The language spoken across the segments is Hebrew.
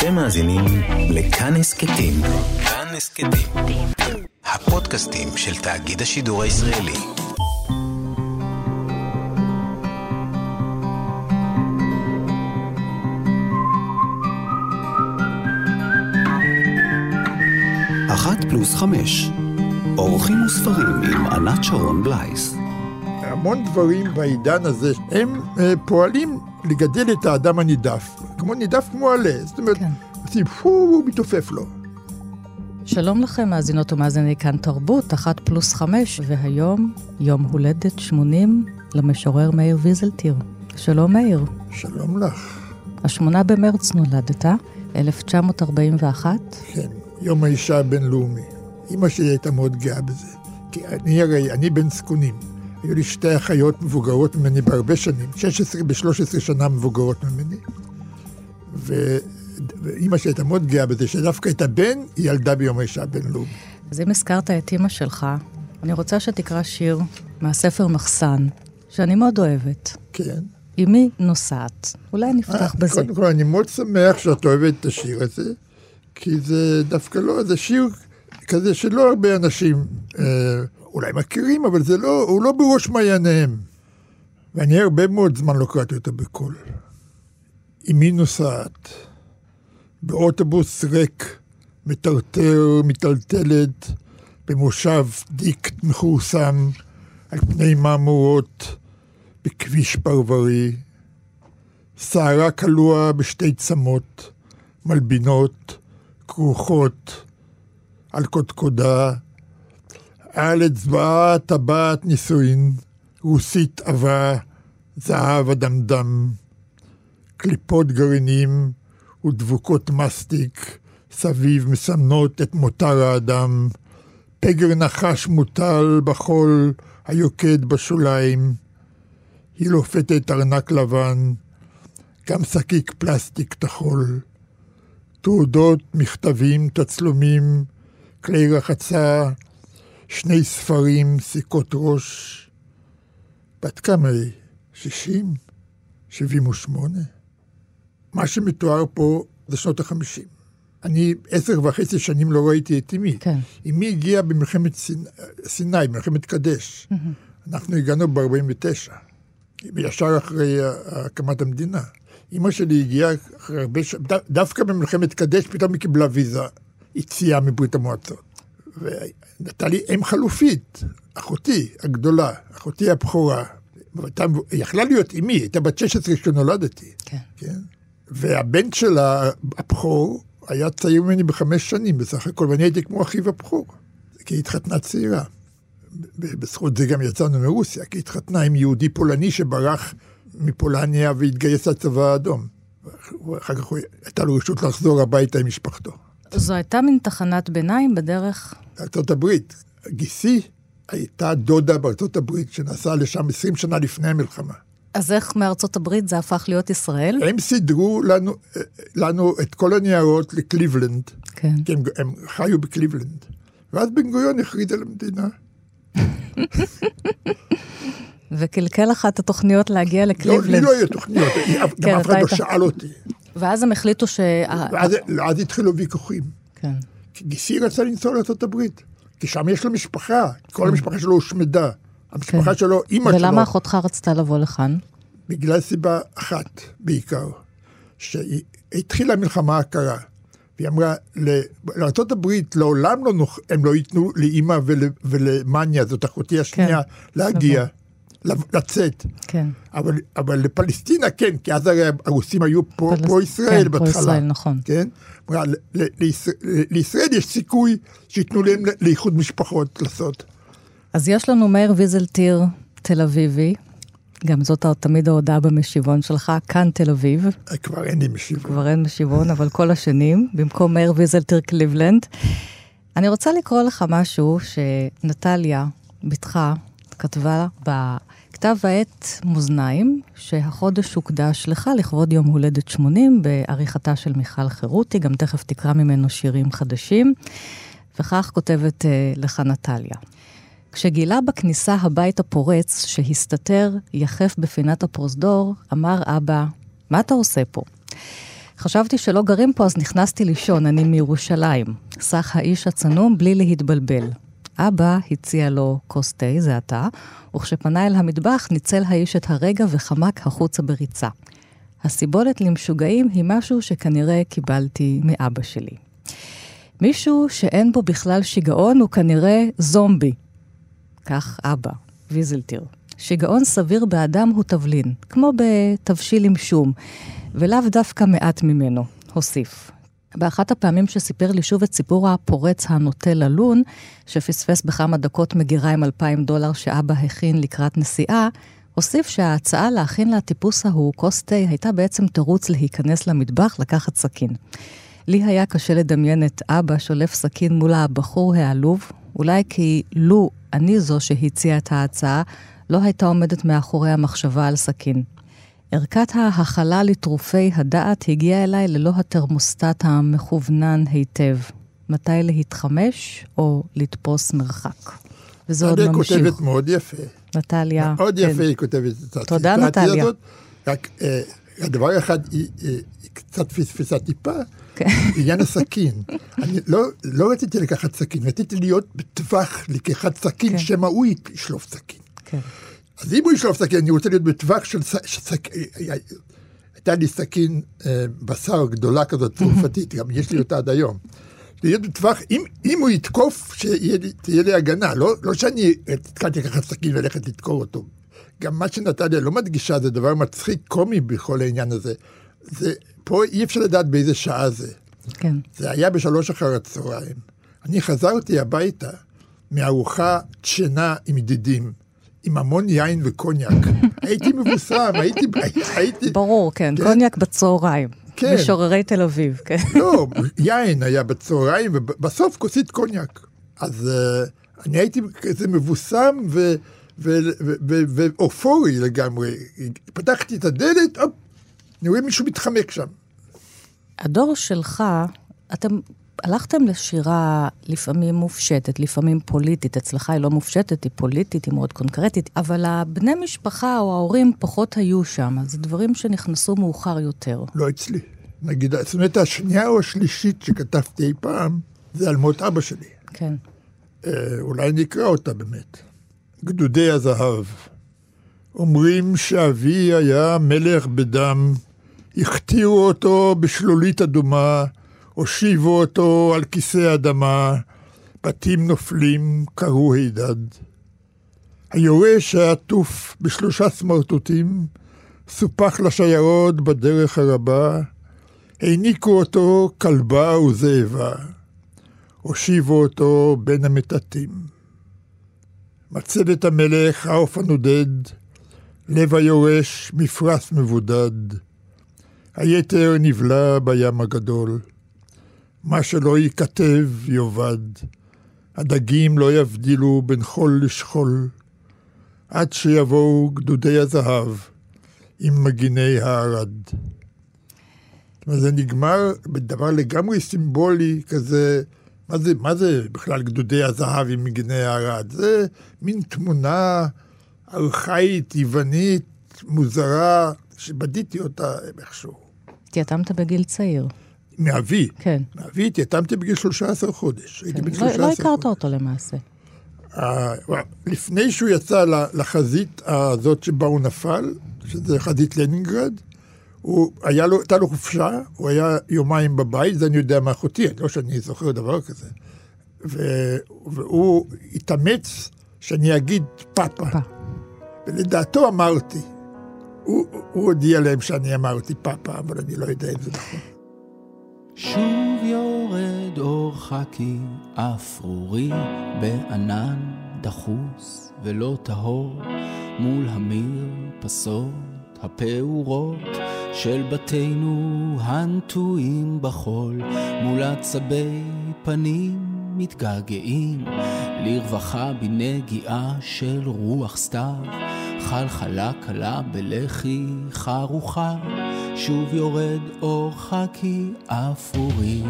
אתם מאזינים לכאן הסכתים. כאן הסכתים. הפודקאסטים של תאגיד השידור הישראלי. אחת פלוס חמש. אורחים וספרים עם ענת שרון בלייס. המון דברים בעידן הזה, הם אה, פועלים לגדל את האדם הנידף. כמו נידף כמו עלה. זאת אומרת, כן. עושים פו, הוא מתעופף לו. שלום לכם, מאזינות ומאזיני כאן תרבות, אחת פלוס חמש, והיום יום הולדת 80 למשורר מאיר ויזלטיר. שלום מאיר. שלום לך. השמונה במרץ נולדת, 1941. כן, יום האישה הבינלאומי. אימא שלי הייתה מאוד גאה בזה. כי אני הרי, אני בן זקונים. היו לי שתי אחיות מבוגרות ממני בהרבה שנים, 16 ב-13 שנה מבוגרות ממני. ו... ואימא שלי הייתה מאוד גאה בזה, שדווקא את הבן היא ילדה ביום האישה הבינלאומי. אז אם הזכרת את אימא שלך, אני רוצה שתקרא שיר מהספר מחסן, שאני מאוד אוהבת. כן. אמי נוסעת. אולי נפתח אה, בזה. קודם כל, אני מאוד שמח שאת אוהבת את השיר הזה, כי זה דווקא לא, זה שיר כזה שלא הרבה אנשים אה, אולי מכירים, אבל זה לא, הוא לא בראש מעייניהם. ואני הרבה מאוד זמן לא קראתי אותו בקול. אמי נוסעת, באוטובוס ריק, מטרטר, מיטלטלת, במושב דיק מכורסם, על פני מהמורות, בכביש פרברי, שערה קלוע בשתי צמות, מלבינות, כרוכות, על קודקודה, על אצבעה טבעת נישואין, רוסית עבה, זהב אדמדם, קליפות גרעינים ודבוקות מסטיק, סביב מסמנות את מותר האדם, פגר נחש מוטל בחול היוקד בשוליים, היא לופתת ארנק לבן, גם שקיק פלסטיק טחול, תעודות, מכתבים, תצלומים, כלי רחצה, שני ספרים, סיכות ראש. בת כמה היא? שישים? שבעים ושמונה? מה שמתואר פה זה שנות החמישים. אני עשר וחצי שנים לא ראיתי את אמי. כן. אמי הגיעה במלחמת סיני, במלחמת קדש. Mm-hmm. אנחנו הגענו ב-49, ישר אחרי הקמת המדינה. אמא שלי הגיעה אחרי הרבה שנים, דווקא במלחמת קדש פתאום היא קיבלה ויזה יציאה מברית המועצות. ונתן לי אם חלופית, אחותי הגדולה, אחותי הבכורה. היא יכלה להיות אמי, הייתה בת 16 כשנולדתי. כן. כן? והבן שלה, הבכור, היה צעיר ממני בחמש שנים בסך הכל, ואני הייתי כמו אחיו הבכור, כי היא התחתנה צעירה. בזכות זה גם יצאנו מרוסיה, כי היא התחתנה עם יהודי פולני שברח מפולניה והתגייס לצבא האדום. ואחר כך הייתה לו רשות לחזור הביתה עם משפחתו. זו הייתה מין תחנת ביניים בדרך... ארצות הברית. גיסי הייתה דודה בארצות הברית שנסעה לשם 20 שנה לפני המלחמה. אז איך מארצות הברית זה הפך להיות ישראל? הם סידרו לנו, לנו את כל הניירות לקליבלנד. כן. כי הם, הם חיו בקליבלנד. ואז בן גוריון הכריז על המדינה. וקלקל לך את התוכניות להגיע לקליבלנד. לא, לי לא היו תוכניות, גם כן, אף אחד לא שאל אותי. ואז הם החליטו ש... ואז, ואז התחילו ויכוחים. כן. כי גיסי רצה לנסוע לארצות הברית, כי שם יש לו משפחה, כל המשפחה שלו הושמדה. המשפחה כן. שלו, אימא שלו. ולמה אחותך רצתה לבוא לכאן? בגלל סיבה אחת בעיקר, שהתחילה המלחמה הקרה, והיא אמרה, לארה"ב לעולם לא נוח, הם לא ייתנו לאימא ול, ולמניה, זאת אחותי השנייה, כן, להגיע. לצאת. כן. אבל, אבל לפלסטינה כן, כי אז הרי הרוסים היו פה, פלס... פה ישראל כן, בהתחלה. פה ישראל, נכון. כן? לישראל, לישראל יש סיכוי שייתנו להם לאיחוד משפחות לעשות. אז יש לנו מאיר ויזלטיר תל אביבי, גם זאת תמיד ההודעה במשיבון שלך, כאן תל אביב. כבר אין לי משיבון. כבר אין משיבון, אבל כל השנים, במקום מאיר ויזלטיר קליבלנד. אני רוצה לקרוא לך משהו שנטליה, בתך, כתבה בכתב העת מאזניים, שהחודש הוקדש לך לכבוד יום הולדת 80 בעריכתה של מיכל חירותי, גם תכף תקרא ממנו שירים חדשים. וכך כותבת uh, לך נטליה. כשגילה בכניסה הבית הפורץ שהסתתר יחף בפינת הפרוזדור, אמר אבא, מה אתה עושה פה? חשבתי שלא גרים פה, אז נכנסתי לישון, אני מירושלים. סך האיש הצנום בלי להתבלבל. אבא הציע לו כוס תה, זה אתה, וכשפנה אל המטבח ניצל האיש את הרגע וחמק החוצה בריצה. הסיבולת למשוגעים היא משהו שכנראה קיבלתי מאבא שלי. מישהו שאין בו בכלל שיגעון הוא כנראה זומבי. כך אבא, ויזלטיר. שיגעון סביר באדם הוא תבלין, כמו בתבשיל עם שום, ולאו דווקא מעט ממנו, הוסיף. באחת הפעמים שסיפר לי שוב את סיפור הפורץ הנוטה ללון, שפספס בכמה דקות מגירה עם אלפיים דולר שאבא הכין לקראת נסיעה, הוסיף שההצעה להכין לטיפוס ההוא כוס תה הייתה בעצם תירוץ להיכנס למטבח לקחת סכין. לי היה קשה לדמיין את אבא שולף סכין מול הבחור העלוב, אולי כי לו אני זו שהציעה את ההצעה, לא הייתה עומדת מאחורי המחשבה על סכין. ערכת ההכלה לטרופי הדעת הגיעה אליי ללא התרמוסטט המכוונן היטב. מתי להתחמש או לתפוס מרחק. וזה עוד ממשיך. נטליה כותבת מאוד יפה. נטליה, מאוד כן. יפה היא כותבת את הציטטיה תודה, נטליה. הזאת. רק אה, הדבר אחד, היא, היא קצת פספסה טיפה. עניין הסכין. אני לא, לא רציתי לקחת סכין, רציתי להיות בטווח לקיחת סכין, כן. שמא הוא ישלוף סכין. כן. אז אם הוא ישלוף סכין, אני רוצה להיות בטווח של סכין. הייתה לי סכין אה, בשר גדולה כזאת, צרפתית, גם יש לי אותה עד היום. להיות בטווח, אם, אם הוא יתקוף, שתהיה לי הגנה, לא, לא שאני התקלתי לקחת סכין וללכת לתקור אותו. גם מה שנתניה לא מדגישה זה דבר מצחיק, קומי בכל העניין הזה. זה, פה אי אפשר לדעת באיזה שעה זה. כן. זה היה בשלוש אחר הצהריים. אני חזרתי הביתה מארוחה שינה עם ידידים. עם המון יין וקוניאק. הייתי מבוסם, הייתי... הייתי ברור, כן, כן, קוניאק בצהריים. כן. משוררי תל אביב, כן. לא, יין היה בצהריים, ובסוף כוסית קוניאק. אז uh, אני הייתי כזה מבוסם ואופורי לגמרי. פתחתי את הדלת, הופ, אני רואה מישהו מתחמק שם. הדור שלך, אתם הלכתם לשירה לפעמים מופשטת, לפעמים פוליטית. אצלך היא לא מופשטת, היא פוליטית, היא מאוד קונקרטית, אבל הבני משפחה או ההורים פחות היו שם. זה דברים שנכנסו מאוחר יותר. לא אצלי. נגיד, זאת אומרת, השנייה או השלישית שכתבתי אי פעם, זה על מות אבא שלי. כן. אה, אולי נקרא אותה באמת. גדודי הזהב. אומרים שאבי היה מלך בדם, הכתירו אותו בשלולית אדומה, הושיבו אותו על כיסא אדמה, בתים נופלים, קראו הידד. היורש העטוף בשלושה סמרטוטים, סופח לשיירות בדרך הרבה, העניקו אותו כלבה וזאבה, הושיבו אותו בין המטאטים. מצבת המלך, העוף הנודד, לב היורש, מפרש מבודד, היתר נבלע בים הגדול. מה שלא ייכתב יאבד, הדגים לא יבדילו בין חול לשכול, עד שיבואו גדודי הזהב עם מגיני הערד. זה נגמר בדבר לגמרי סימבולי כזה, מה זה, מה זה בכלל גדודי הזהב עם מגיני הערד? זה מין תמונה ארכאית, יוונית, מוזרה, שבדיתי אותה איכשהו. התייתמת בגיל צעיר. מאבי. כן. מאבי התייתמתי בגיל 13 חודש. כן. הייתי בן 13 לא, לא הכרת אותו למעשה. Uh, לפני שהוא יצא לחזית הזאת שבה הוא נפל, שזה חזית לנינגרד, הוא, היה לו, הייתה לו חופשה, הוא היה יומיים בבית, זה אני יודע מאחותי, לא שאני זוכר דבר כזה. ו, והוא התאמץ שאני אגיד. פאפה. ולדעתו אמרתי. הוא, הוא הודיע להם שאני אמרתי פאפה, אבל אני לא יודע אם זה נכון. שוב יורד אור חכי אפרורי בענן דחוס ולא טהור מול המרפסות הפעורות של בתינו הנטועים בחול מול עצבי פנים מתגעגעים. לרווחה בנגיעה של רוח סתיו. חלחלה קלה בלחי חרוכה. שוב יורד אור חכי אפורי.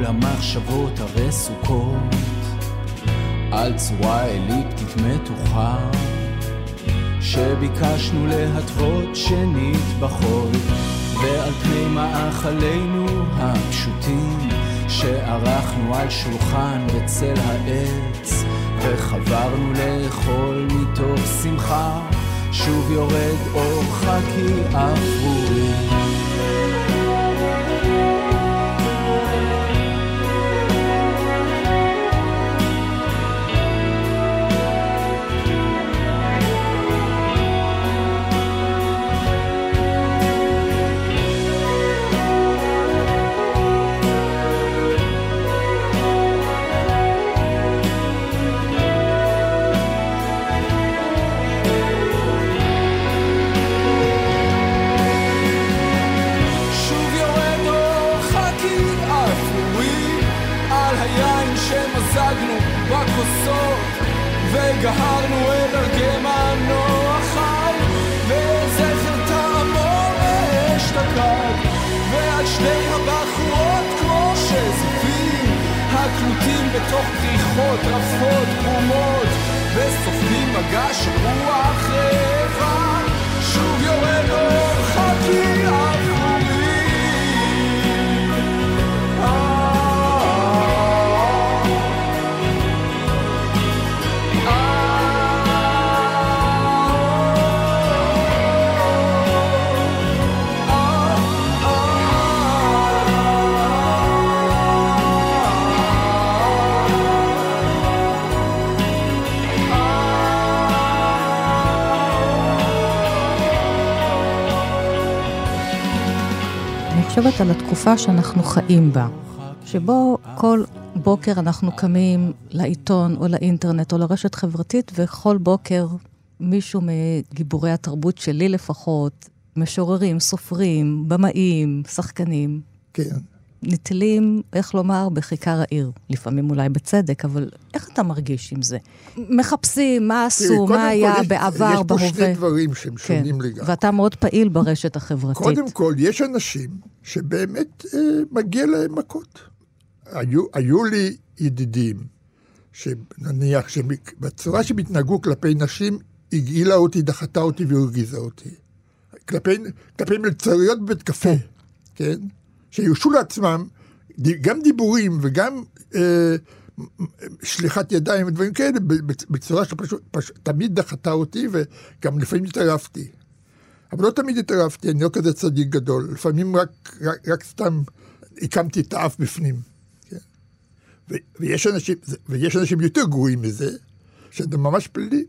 מול המחשבות הרסוקות. על צורה אליפטית מתוחה שביקשנו להתוות שנית בחול ועל פני מאכלינו הפשוטים שערכנו על שולחן בצל העץ וחברנו לאכול מתוך שמחה שוב יורד אור חכי אפרורי פריחות רפות פרומות וסופגים מגע של רוח רעבה שוב יורד אור חושבת על התקופה שאנחנו חיים בה, שבו כל בוקר אנחנו קמים לעיתון או לאינטרנט או לרשת חברתית, וכל בוקר מישהו מגיבורי התרבות שלי לפחות, משוררים, סופרים, במאים, שחקנים. כן. נתלים, איך לומר, בכיכר העיר. לפעמים אולי בצדק, אבל איך אתה מרגיש עם זה? מחפשים מה עשו, מה היה יש, בעבר, בהווה. יש פה שני דברים שהם כן. שונים לגמרי. ואתה מאוד פעיל ברשת החברתית. קודם כל, יש אנשים שבאמת אה, מגיע להם מכות. היו, היו לי ידידים, שנניח שבצורה שהם התנהגו כלפי נשים, הגעילה אותי, דחתה אותי והרגיזה אותי. כלפי, כלפי מלצריות בבית קפה, כן? שירשו לעצמם גם דיבורים וגם אה, שליחת ידיים ודברים כאלה, בצורה שפשוט פש, תמיד דחתה אותי וגם לפעמים התערבתי. אבל לא תמיד התערבתי, אני לא כזה צדיק גדול, לפעמים רק, רק, רק סתם הקמתי את האף בפנים. כן? ו, ויש, אנשים, ויש אנשים יותר גרועים מזה, שזה ממש פלילי,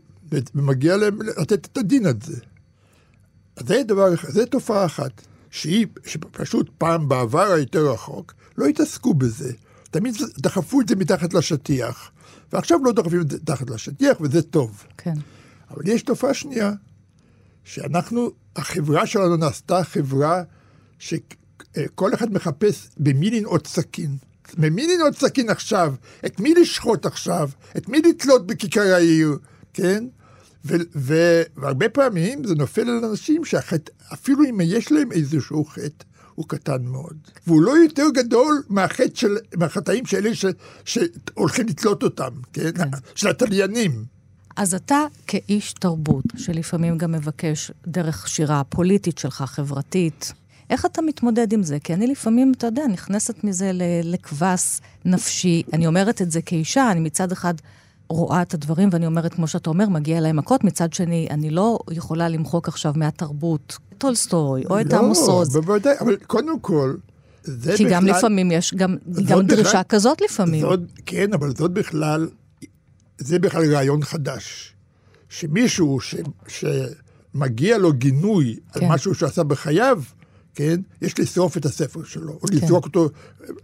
ומגיע להם לתת את הדין על זה. זה דבר זה תופעה אחת. שהיא, שפשוט פעם בעבר היותר רחוק, לא התעסקו בזה. תמיד דחפו את זה מתחת לשטיח, ועכשיו לא דחפים את זה מתחת לשטיח, וזה טוב. כן. אבל יש תופעה שנייה, שאנחנו, החברה שלנו נעשתה חברה שכל אחד מחפש במי לנעוט סכין. במי לנעוט סכין עכשיו? את מי לשחוט עכשיו? את מי לתלות בכיכר העיר? כן? ו- ו- והרבה פעמים זה נופל על אנשים שאפילו אם יש להם איזשהו חטא, הוא קטן מאוד. והוא לא יותר גדול מהחטא של, מהחטאים של אלה ש- שהולכים לתלות אותם, כן? כן? של התליינים. אז אתה כאיש תרבות, שלפעמים גם מבקש דרך שירה הפוליטית שלך, חברתית, איך אתה מתמודד עם זה? כי אני לפעמים, אתה יודע, נכנסת מזה לקבס נפשי. אני אומרת את זה כאישה, אני מצד אחד רואה את הדברים, ואני אומרת, כמו שאתה אומר, מגיע להם מכות. מצד שני, אני לא יכולה למחוק עכשיו מהתרבות טולסטוי, או את עמוס עוז. לא, בוודאי, אבל קודם כל, זה כי בכלל... כי גם לפעמים יש, גם, גם דרישה בכלל, כזאת לפעמים. זאת, כן, אבל זאת בכלל, זה בכלל רעיון חדש. שמישהו ש, שמגיע לו גינוי כן. על משהו שעשה בחייו, כן, יש לשרוף את הספר שלו, או, כן. לזרוק אותו,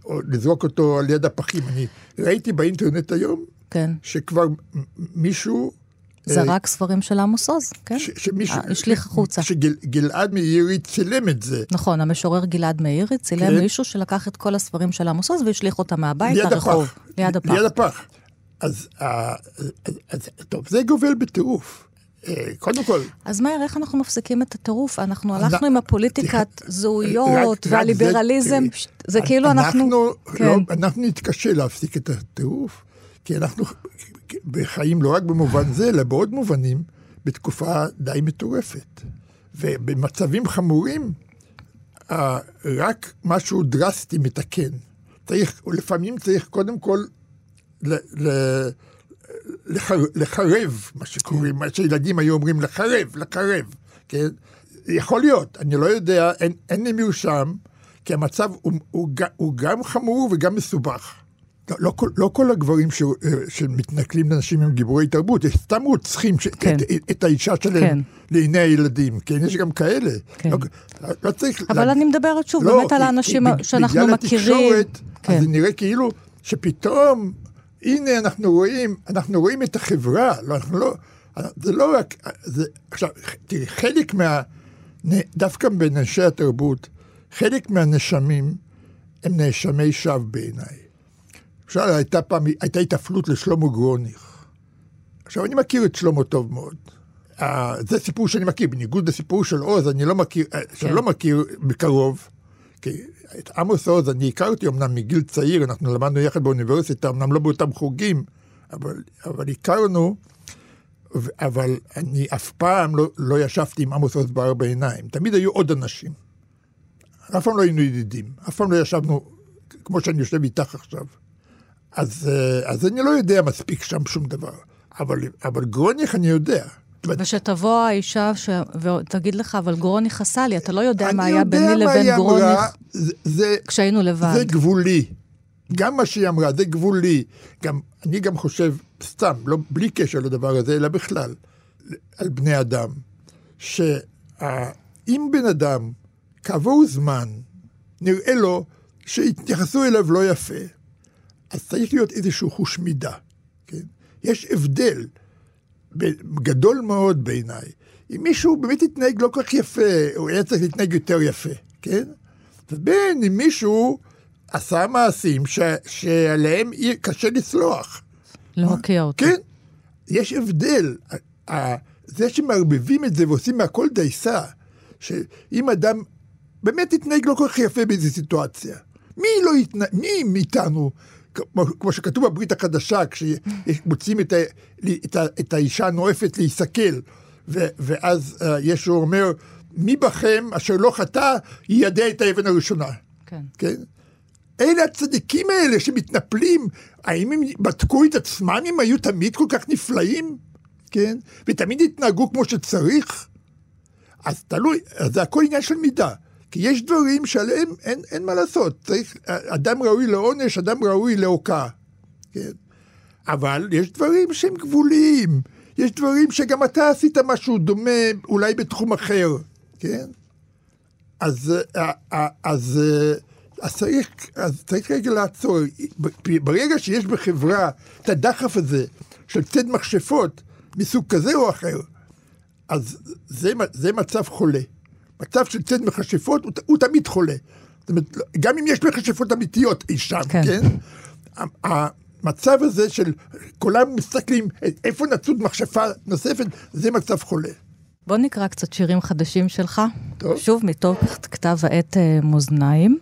או לזרוק אותו על יד הפחים. אני ראיתי באינטרנט היום כן. שכבר מישהו... זרק אה, ספרים של עמוס עוז, כן? ש, שמישהו... אה, השליך החוצה. שגלעד מאירי צילם את זה. נכון, המשורר גלעד מאירי צילם כן. מישהו שלקח את כל הספרים של עמוס עוז והשליך אותם מהבית לרחוב. ליד הפח. ליד הפח. אז, אז, אז, אז טוב, זה גובל בטירוף. אה, קודם כל, אז מאיר, איך אנחנו מפסיקים את הטירוף? אנחנו אנ- הלכנו עם הפוליטיקת זהויות והליברליזם, זה- כאילו אנחנו... אנחנו, כן. לא, אנחנו נתקשה להפסיק את הטירוף, כי אנחנו בחיים לא רק במובן זה, אלא בעוד מובנים, בתקופה די מטורפת. ובמצבים חמורים, רק משהו דרסטי מתקן. צריך, לפעמים צריך קודם כל ל, ל, לחר, לחרב, מה שקוראים, מה שילדים היו אומרים, לחרב, לחרב, כן? יכול להיות, אני לא יודע, אין, אין לי מרשם, כי המצב הוא, הוא, הוא גם חמור וגם מסובך. לא, לא, כל, לא כל הגברים ש, שמתנכלים לנשים הם גיבורי תרבות, יש סתם רוצחים ש, כן. את, את, האישה שלהם כן. לעיני הילדים, כן? יש גם כאלה. כן. לא, לא צריך... אבל לה- אני מדברת שוב, לא, באמת על האנשים בג- שאנחנו בגלל מכירים. התקשורת, כן. אז זה נראה כאילו שפתאום, הנה אנחנו רואים, אנחנו רואים את החברה, לא, אנחנו לא, זה לא רק, זה, עכשיו, תראי, חלק מה, דווקא בין אנשי התרבות, חלק מהנאשמים הם נאשמי שווא בעיניי. למשל, הייתה פעם, הייתה התאפלות לשלמה גרוניך. עכשיו, אני מכיר את שלמה טוב מאוד. Uh, זה סיפור שאני מכיר, בניגוד לסיפור של עוז, אני לא מכיר, uh, שאני לא מכיר מקרוב. כי את עמוס עוז אני הכרתי אמנם מגיל צעיר, אנחנו למדנו יחד באוניברסיטה, אמנם לא באותם חוגים, אבל, אבל הכרנו, אבל אני אף פעם לא, לא ישבתי עם עמוס עוז בארבע עיניים. תמיד היו עוד אנשים. אף פעם לא היינו ידידים, אף פעם לא ישבנו כמו שאני יושב איתך עכשיו. אז, אה, אז אני לא יודע מספיק שם שום דבר. אבל, אבל גרוניך אני יודע. ושתבוא האישה ש... ותגיד לך, אבל גרוני חסה לי, אתה לא יודע מה היה יודע ביני מה לבין היא גרוני אמרה, זה, כשהיינו לבד. זה גבולי. גם מה שהיא אמרה, זה גבולי. גם, אני גם חושב, סתם, לא, בלי קשר לדבר הזה, אלא בכלל, על בני אדם, שאם בן אדם, כעבור זמן, נראה לו שהתייחסו אליו לא יפה, אז צריך להיות איזשהו חוש מידה, כן? יש הבדל גדול מאוד בעיניי. אם מישהו באמת התנהג לא כל כך יפה, הוא היה צריך להתנהג יותר יפה, כן? ובין אם מישהו עשה מעשים ש... שעליהם קשה לסלוח. להוקיע אותו. כן, יש הבדל. זה שמערבבים את זה ועושים מהכל דייסה, שאם אדם באמת התנהג לא כל כך יפה באיזו סיטואציה, מי לא התנהג, מי מאיתנו, כמו, כמו שכתוב בברית החדשה, כשמוצאים את, ה, את, ה, את האישה הנואפת להיסכל, ו, ואז uh, ישו אומר, מי בכם אשר לא חטא, יידע את האבן הראשונה. כן. כן? אלה הצדיקים האלה שמתנפלים, האם הם בדקו את עצמם אם היו תמיד כל כך נפלאים? כן? ותמיד התנהגו כמו שצריך? אז תלוי, אז זה הכל עניין של מידה. כי יש דברים שעליהם אין, אין מה לעשות. צריך, אדם ראוי לעונש, אדם ראוי להוקעה. כן? אבל יש דברים שהם גבוליים. יש דברים שגם אתה עשית משהו דומה, אולי בתחום אחר, כן? אז, אה, אה, אז, אה, אז, צריך, אז צריך רגע לעצור. ברגע שיש בחברה את הדחף הזה של ציד מכשפות מסוג כזה או אחר, אז זה, זה מצב חולה. מצב של ציד מכשפות הוא, הוא תמיד חולה. זאת אומרת, גם אם יש מכשפות אמיתיות אי שם, כן. כן? המצב הזה של כולם מסתכלים איפה נצוד מכשפה נוספת, זה מצב חולה. בוא נקרא קצת שירים חדשים שלך. טוב. שוב, מתוך כתב העת אה, מאזניים,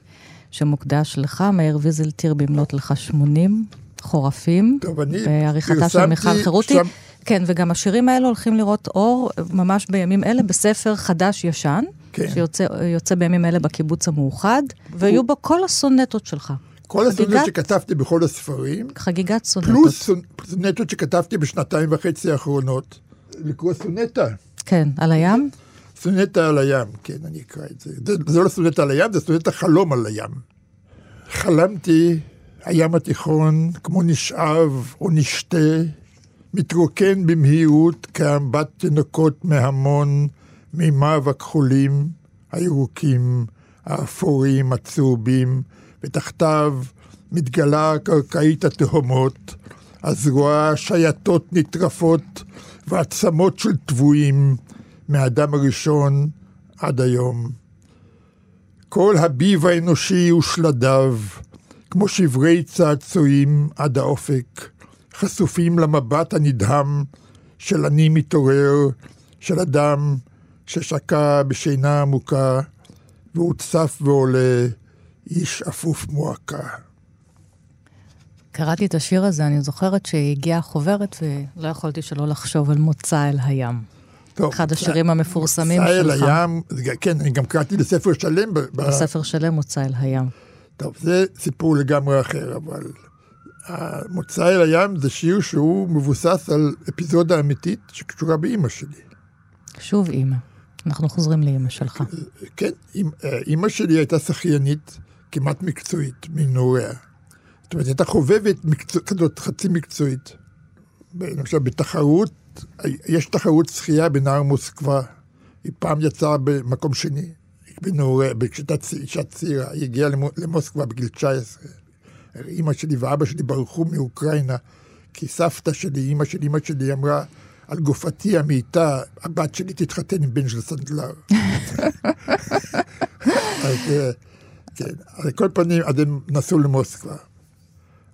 שמוקדש לך, מאיר ויזלטיר במלאת לך 80 חורפים. טוב, אני בעריכתה של פרסמתי מיכל חירותי. שם- כן, וגם השירים האלו הולכים לראות אור ממש בימים אלה בספר חדש-ישן, כן. שיוצא יוצא בימים אלה בקיבוץ המאוחד, ויהיו בו כל הסונטות שלך. כל הסונטות חגיגת- שכתבתי בכל הספרים, חגיגת סונטות. פלוס סונ- סונטות שכתבתי בשנתיים וחצי האחרונות. לקרוא סונטה. כן, על הים? סונטה על הים, כן, אני אקרא את זה. זה, זה לא סונטה על הים, זה סונטה חלום על הים. חלמתי, הים התיכון, כמו נשאב או נשתה, מתרוקן במהירות כאמבט תינוקות מהמון מימיו הכחולים, הירוקים, האפורים, הצהובים, ותחתיו מתגלה הקרקעית התהומות, הזרועה שייטות נטרפות ועצמות של טבועים, מהאדם הראשון עד היום. כל הביב האנושי ושלדיו, כמו שברי צעצועים עד האופק, חשופים למבט הנדהם של אני מתעורר, של אדם ששקע בשינה עמוקה, והוא צף ועולה, איש אפוף מועקה. קראתי את השיר הזה, אני זוכרת שהגיעה החוברת ולא יכולתי שלא לחשוב על מוצא אל הים. טוב, אחד השירים המפורסמים מוצא אל שלך. הים, כן, אני גם קראתי לספר שלם. ב- בספר שלם מוצא אל הים. טוב, זה סיפור לגמרי אחר, אבל מוצא אל הים זה שיר שהוא מבוסס על אפיזודה אמיתית שקשורה באימא שלי. שוב אימא. אנחנו חוזרים לאימא שלך. כן, אימ- אה, אימא שלי הייתה שחיינית כמעט מקצועית מנעוריה. זאת אומרת, הייתה חובבת מקצוע, כזאת חצי מקצועית. למשל, בתחרות, יש תחרות שחייה בנהר מוסקבה. היא פעם יצאה במקום שני, בנעוריה, כשהייתה אישה צעירה. היא הגיעה למו- למוסקבה בגיל 19. אימא שלי ואבא שלי ברחו מאוקראינה, כי סבתא שלי, אימא של אימא שלי, אמרה, על גופתי המעיטה, הבת שלי תתחתן עם בן של סנדלר. אז אה, כן, על כל פנים, אז הם נסעו למוסקבה.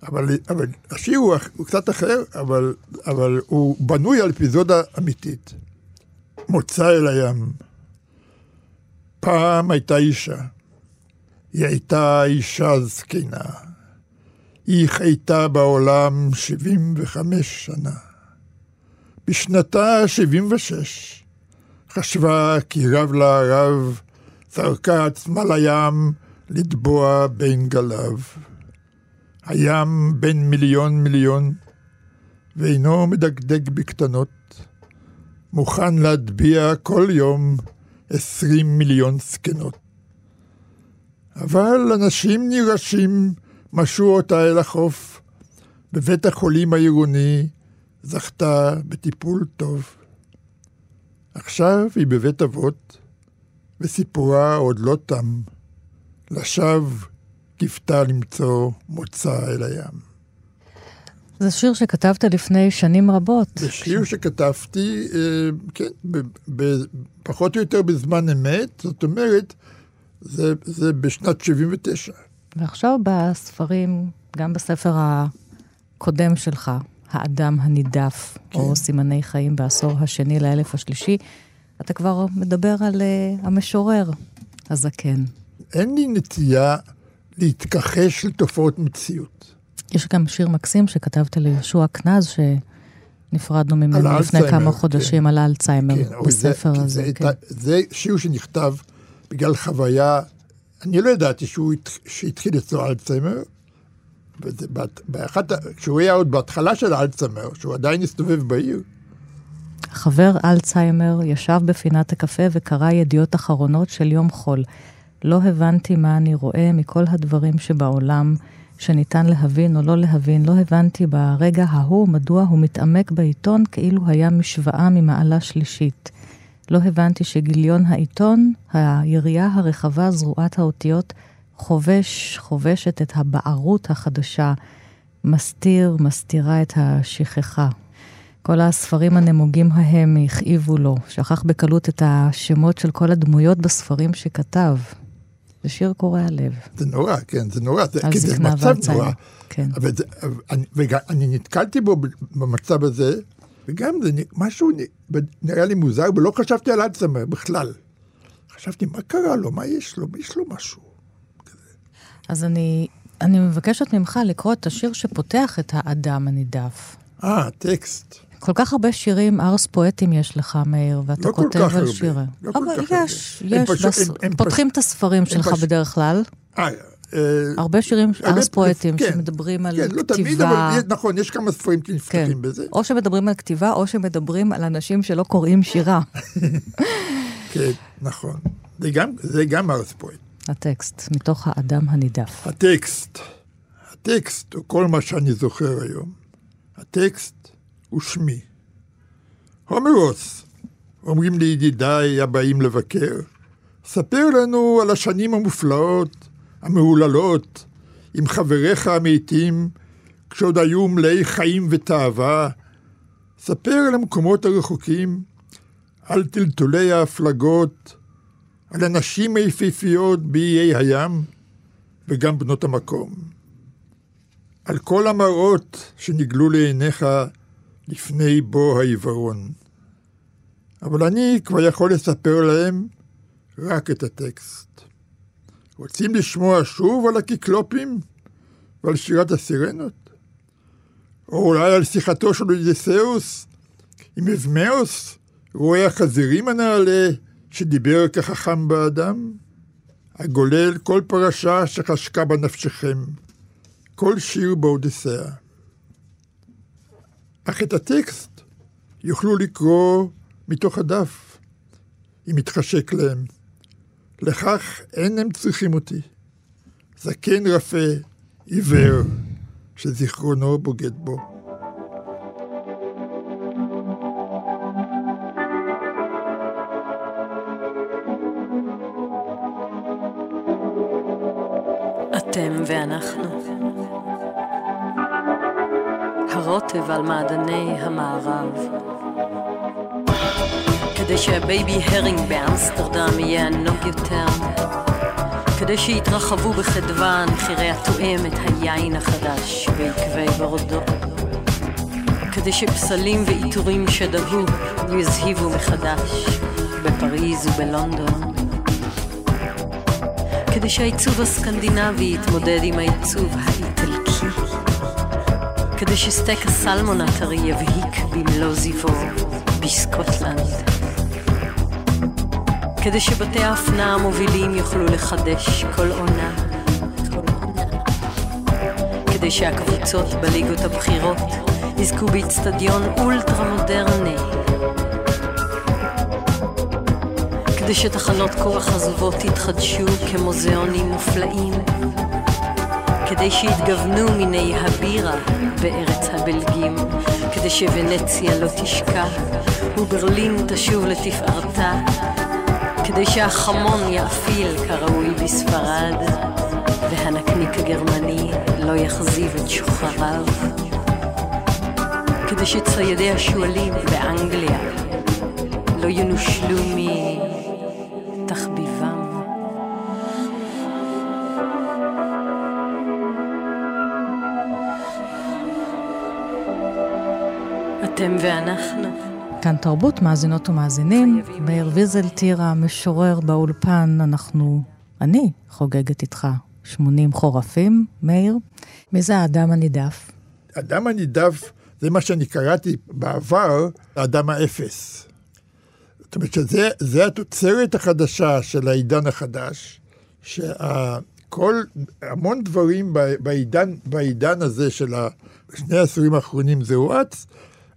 אבל, אבל השיר הוא, הוא קצת אחר, אבל, אבל הוא בנוי על אפיזודה אמיתית. מוצא אל הים. פעם הייתה אישה. היא הייתה אישה זקנה. היא חייתה בעולם 75 שנה. בשנתה 76 חשבה כי רב לה הרב, זרקה עצמה לים לטבוע בין גליו. הים בין מיליון מיליון, ואינו מדגדג בקטנות, מוכן להטביע כל יום עשרים מיליון זקנות. אבל אנשים נרעשים משו אותה אל החוף. בבית החולים העירוני זכתה בטיפול טוב. עכשיו היא בבית אבות, וסיפורה עוד לא תם. לשווא קיוותה למצוא מוצא אל הים. זה שיר שכתבת לפני שנים רבות. זה שיר שכתבתי, אה, כן, ב- ב- פחות או יותר בזמן אמת, זאת אומרת, זה, זה בשנת 79. ועכשיו בספרים, גם בספר הקודם שלך, האדם הנידף, כן. או סימני חיים בעשור השני לאלף השלישי, אתה כבר מדבר על uh, המשורר הזקן. אין לי נטייה להתכחש לתופעות מציאות. יש גם שיר מקסים שכתבת ליהושע קנז, שנפרדנו ממנו לפני כמה חודשים, כן. על האלצהיימר, כן, בספר זה, הזה. זה, כן. זה, שיר שנכתב בגלל חוויה, אני לא ידעתי שהוא הת- שהתחיל אצלו אלצהיימר, באחת, כשהוא היה עוד בהתחלה של האלצהיימר, שהוא עדיין הסתובב בעיר, חבר אלצהיימר ישב בפינת הקפה וקרא ידיעות אחרונות של יום חול. לא הבנתי מה אני רואה מכל הדברים שבעולם שניתן להבין או לא להבין. לא הבנתי ברגע ההוא מדוע הוא מתעמק בעיתון כאילו היה משוואה ממעלה שלישית. לא הבנתי שגיליון העיתון, היריעה הרחבה זרועת האותיות, חובש, חובשת את הבערות החדשה, מסתיר, מסתירה את השכחה. כל הספרים הנמוגים ההם הכאיבו לו, שכח בקלות את השמות של כל הדמויות בספרים שכתב. זה שיר קורע לב. זה נורא, כן, זה נורא, זה, כי זה מצב ואלצהיימר. נורא. כן. אבל זה, אבל אני, וגם, אני נתקלתי בו במצב הזה, וגם זה משהו נראה לי מוזר, ולא חשבתי על אלצהיימר בכלל. חשבתי, מה קרה לו? מה יש לו? יש לו משהו. אז אני, אני מבקשת ממך לקרוא את השיר שפותח את האדם הנידף. אה, טקסט. כל כך הרבה שירים ארס פואטים יש לך, מאיר, ואתה לא כותב על הרבה. שירים. לא כל אבל כך הרבה. יש, הם יש. פשוט- בס... הם- הם פותחים את הספרים שלך פשוט- בדרך כלל. אה, אה, הרבה שירים ארס פואטים כן. שמדברים על כן, לא תמיד, כתיבה. אבל יש- נכון, יש כמה ספרים כן. שנפתחים בזה. או שמדברים על כתיבה, או שמדברים על אנשים שלא קוראים שירה. כן, נכון. זה גם, זה גם ארספויט. הטקסט, מתוך האדם הנידף. הטקסט, הטקסט הוא כל מה שאני זוכר היום. הטקסט הוא שמי. הומרוס, אומרים לי ידידיי הבאים לבקר, ספר לנו על השנים המופלאות, המהוללות, עם חבריך המתים, כשעוד היו מלאי חיים ותאווה. ספר על המקומות הרחוקים, על טלטולי ההפלגות, על הנשים היפיפיות באיי הים, וגם בנות המקום. על כל המראות שנגלו לעיניך לפני בוא העיוורון. אבל אני כבר יכול לספר להם רק את הטקסט. רוצים לשמוע שוב על הקיקלופים ועל שירת הסירנות? או אולי על שיחתו של אודיסאוס עם אבמאוס, רואה החזירים הנעלה שדיבר כחכם באדם? הגולל כל פרשה שחשקה בנפשכם, כל שיר באודיסאה. אך את הטקסט יוכלו לקרוא מתוך הדף, אם יתחשק להם. לכך אין הם צריכים אותי. זקן רפה, עיוור, שזיכרונו בוגד בו. אתם ואנחנו. הרוטב על מעדני המערב. כדי שה baby herring באמסטרדם יהיה ענוג יותר. כדי שיתרחבו בחדווה נחירי הטועם את היין החדש ביקבי בורדו. כדי שפסלים ועיטורים שדהו יזהיבו מחדש בפריז ובלונדון. כדי שהעיצוב הסקנדינבי יתמודד עם העיצוב האיטלקי. כדי שסטייק הסלמון הטרי יבהיק במלוא זיוו בסקוטלנד. כדי שבתי האפנה המובילים יוכלו לחדש כל עונה. כדי שהקבוצות בליגות הבכירות יזכו באיצטדיון אולטרה מודרני. כדי שתחנות כוח עזובות יתחדשו כמוזיאונים מופלאים. כדי שיתגוונו מיני הבירה בארץ הבלגים, כדי שוונציה לא תשקע וברלין תשוב לתפארתה, כדי שהחמון יאפיל כראוי בספרד, והנקניק הגרמני לא יחזיב את שוחריו. כדי שציידי השועלים באנגליה לא ינושלו מתחביבם. אתם ואנחנו. כאן תרבות, מאזינות ומאזינים. מאיר ויזלטיר המשורר באולפן, אנחנו, אני חוגגת איתך 80 חורפים, מאיר. מי זה האדם הנידף? האדם הנידף, זה מה שאני קראתי בעבר, האדם האפס. זאת אומרת שזה התוצרת החדשה של העידן החדש, שכל, המון דברים בעידן, בעידן הזה של שני העשורים האחרונים זה הואץ,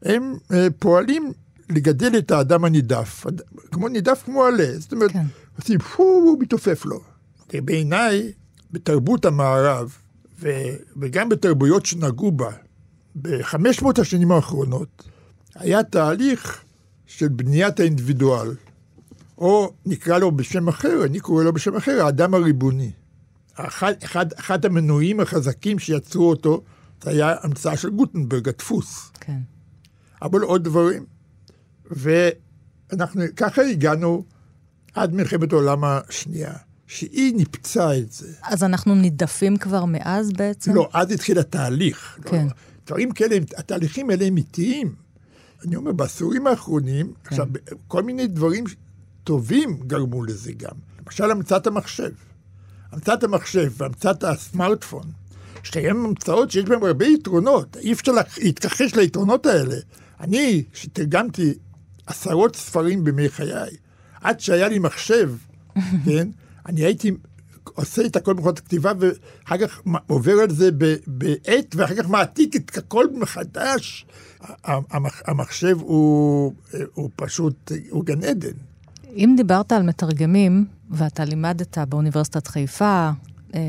הם אה, פועלים לגדל את האדם הנידף, כמו נידף כמו עלה, זאת אומרת, כן. עושים פו, הוא מתעופף לו. בעיניי, בתרבות המערב, ו, וגם בתרבויות שנגעו בה, בחמש מאות השנים האחרונות, היה תהליך של בניית האינדיבידואל, או נקרא לו בשם אחר, אני קורא לו בשם אחר, האדם הריבוני. אחד, אחד, אחד המנועים החזקים שיצרו אותו, זה היה המצאה של גוטנברג, הדפוס. כן. אבל עוד דברים. ואנחנו, ככה הגענו עד מלחמת העולם השנייה, שהיא ניפצה את זה. אז אנחנו נידפים כבר מאז בעצם? לא, אז התחיל התהליך. כן. לא, דברים כאלה, התהליכים האלה הם איטיים. אני אומר, בעשורים האחרונים, כן. עכשיו, כל מיני דברים טובים גרמו לזה גם. למשל, המצאת המחשב. המצאת המחשב והמצאת הסמארטפון, שתיהן המצאות שיש בהן הרבה יתרונות, אי אפשר להתכחש ליתרונות האלה. אני, שתרגמתי עשרות ספרים בימי חיי, עד שהיה לי מחשב, כן, אני הייתי עושה את הכל במכונת הכתיבה, ואחר כך עובר על זה בעט, ואחר כך מעתיק את הכל מחדש. המחשב הוא, הוא פשוט, הוא גן עדן. אם דיברת על מתרגמים, ואתה לימדת באוניברסיטת חיפה, אה,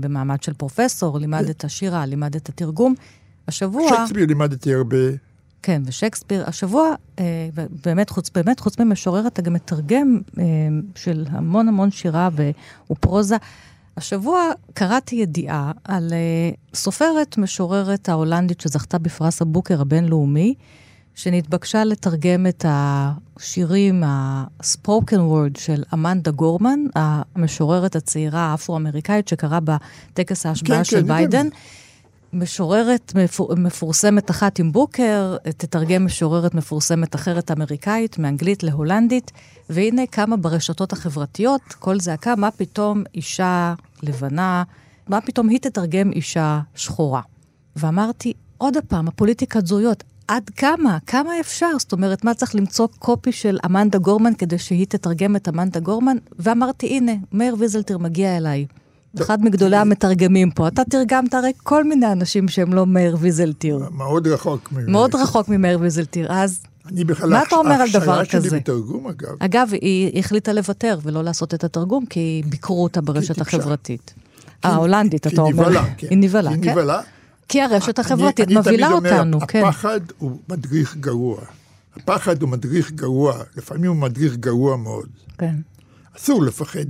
במעמד של פרופסור, לימדת שירה, לימדת תרגום, השבוע... שייקספיר לימדתי הרבה. כן, ושייקספיר. השבוע, אה, באמת, חוץ, באמת, חוץ ממשורר, אתה גם מתרגם אה, של המון המון שירה ו, ופרוזה. השבוע קראתי ידיעה על אה, סופרת משוררת ההולנדית שזכתה בפרס הבוקר הבינלאומי, שנתבקשה לתרגם את השירים, ה-spoken word של אמנדה גורמן, המשוררת הצעירה האפרו-אמריקאית שקרה בטקס ההשבעה כן, של כן, ביידן. משוררת מפור, מפורסמת אחת עם בוקר, תתרגם משוררת מפורסמת אחרת אמריקאית, מאנגלית להולנדית, והנה כמה ברשתות החברתיות, כל זעקה, מה פתאום אישה לבנה, מה פתאום היא תתרגם אישה שחורה. ואמרתי, עוד פעם, הפוליטיקת זהויות, עד כמה? כמה אפשר? זאת אומרת, מה צריך למצוא קופי של אמנדה גורמן כדי שהיא תתרגם את אמנדה גורמן? ואמרתי, הנה, מאיר ויזלטיר מגיע אליי. אחד מגדולי המתרגמים פה. אתה תרגמת הרי כל מיני אנשים שהם לא מאיר ויזלטיר. מאוד רחוק. מ- מאוד רחוק ממאיר ויזלטיר. אז אני בכלל, מה אתה אומר על דבר כזה? שלי בתרגום, אגב, אגב, היא החליטה לוותר ולא לעשות את התרגום, כי ביקרו אותה ברשת. החברתית. ההולנדית, כי אתה אומר. נבהלה, כן. היא נבהלה, היא כן. כי הרשת החברתית אני מבהילה תמיד אומר, אותנו, כן. הפחד הוא מדריך גרוע. הפחד הוא מדריך גרוע, לפעמים הוא מדריך גרוע מאוד. כן. אסור לפחד.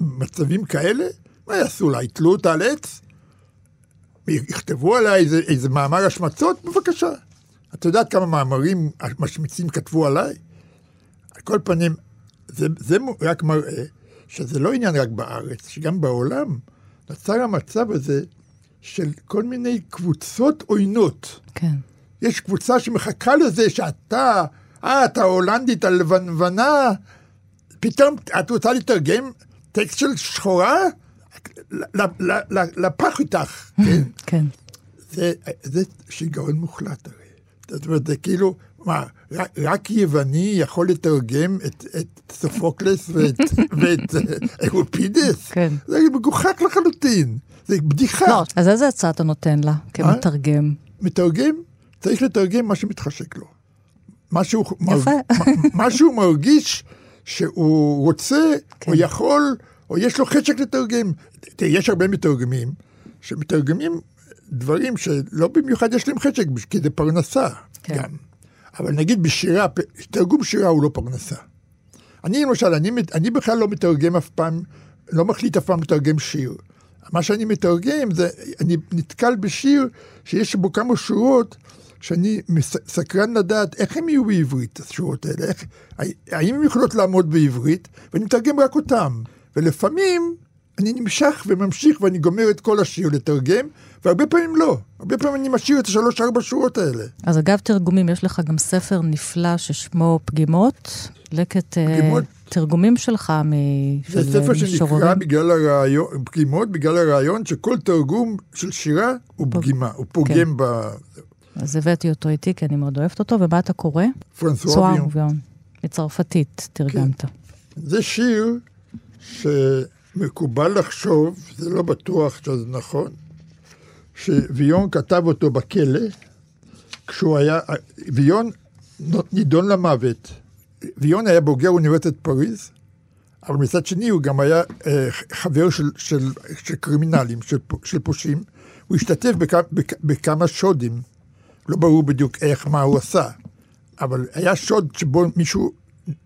במצבים כאלה, מה יעשו לה? יתלו אותה על עץ? יכתבו עליה איזה, איזה מאמר השמצות? בבקשה. את יודעת כמה מאמרים משמיצים כתבו עליי? על כל פנים, זה, זה רק מראה שזה לא עניין רק בארץ, שגם בעולם נוצר המצב הזה של כל מיני קבוצות עוינות. כן. יש קבוצה שמחכה לזה שאתה, אה, אתה הולנדית הלבנה, פתאום את רוצה לתרגם טקסט של שחורה? לפח איתך, כן? כן. זה, זה שיגעון מוחלט הרי. זאת אומרת, זה כאילו, מה, רק, רק יווני יכול לתרגם את, את סופוקלס ואת, ואת אה, אופידס? כן. זה מגוחך לחלוטין, זה בדיחה. לא, אז איזה הצעה אתה נותן לה כמתרגם? מתרגם, צריך לתרגם מה שמתחשק לו. מה שהוא, יפה. מ- מה שהוא מרגיש שהוא רוצה, כן. או יכול, או יש לו חשק לתרגם. תראה, יש הרבה מתרגמים שמתרגמים דברים שלא במיוחד יש להם חשק, כי זה פרנסה כן. גם. אבל נגיד בשירה, תרגום שירה הוא לא פרנסה. אני למשל, אני, אני בכלל לא מתרגם אף פעם, לא מחליט אף פעם לתרגם שיר. מה שאני מתרגם זה, אני נתקל בשיר שיש בו כמה שורות שאני סקרן לדעת איך הם יהיו בעברית, השורות האלה, איך, האם הן יכולות לעמוד בעברית, ואני מתרגם רק אותם. ולפעמים אני נמשך וממשיך ואני גומר את כל השיר לתרגם, והרבה פעמים לא. הרבה פעמים אני משאיר את השלוש-ארבע שורות האלה. אז אגב תרגומים, יש לך גם ספר נפלא ששמו פגימות, לקט אה, פגימות. תרגומים שלך מ... זה של, ספר אה, שנקרא משוררים. בגלל הרעיון, פגימות, בגלל הרעיון שכל תרגום של שירה הוא פגימה, הוא פוגם אז הבאתי אותו איתי, כי אני מאוד אוהבת אותו, ומה אתה קורא? ויון. מצרפתית תרגמת. זה שיר שמקובל לחשוב, זה לא בטוח שזה נכון, שוויון כתב אותו בכלא, כשהוא היה, ויון נידון למוות. ויון היה בוגר אוניברסיטת פריז, אבל מצד שני הוא גם היה אה, חבר של, של, של קרימינלים, של, של פושעים. הוא השתתף בכ, בכ, בכמה שודים, לא ברור בדיוק איך, מה הוא עשה, אבל היה שוד שבו מישהו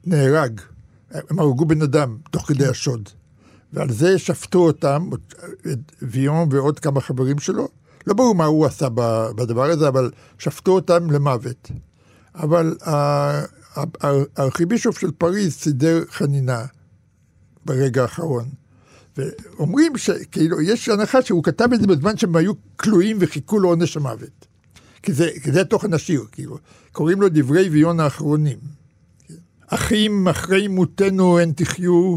נהרג. הם הרגו בן אדם תוך כדי השוד. ועל זה שפטו אותם, את ויון ועוד כמה חברים שלו. לא ברור מה הוא עשה בדבר הזה, אבל שפטו אותם למוות. אבל הארכיבישוף של פריז סידר חנינה ברגע האחרון. ואומרים שכאילו, יש הנחה שהוא כתב את זה בזמן שהם היו כלואים וחיכו לעונש המוות. כי זה, כי זה תוכן השיר, כאילו. קוראים לו דברי ויון האחרונים. אחים, אחרי מותנו הן תחיו,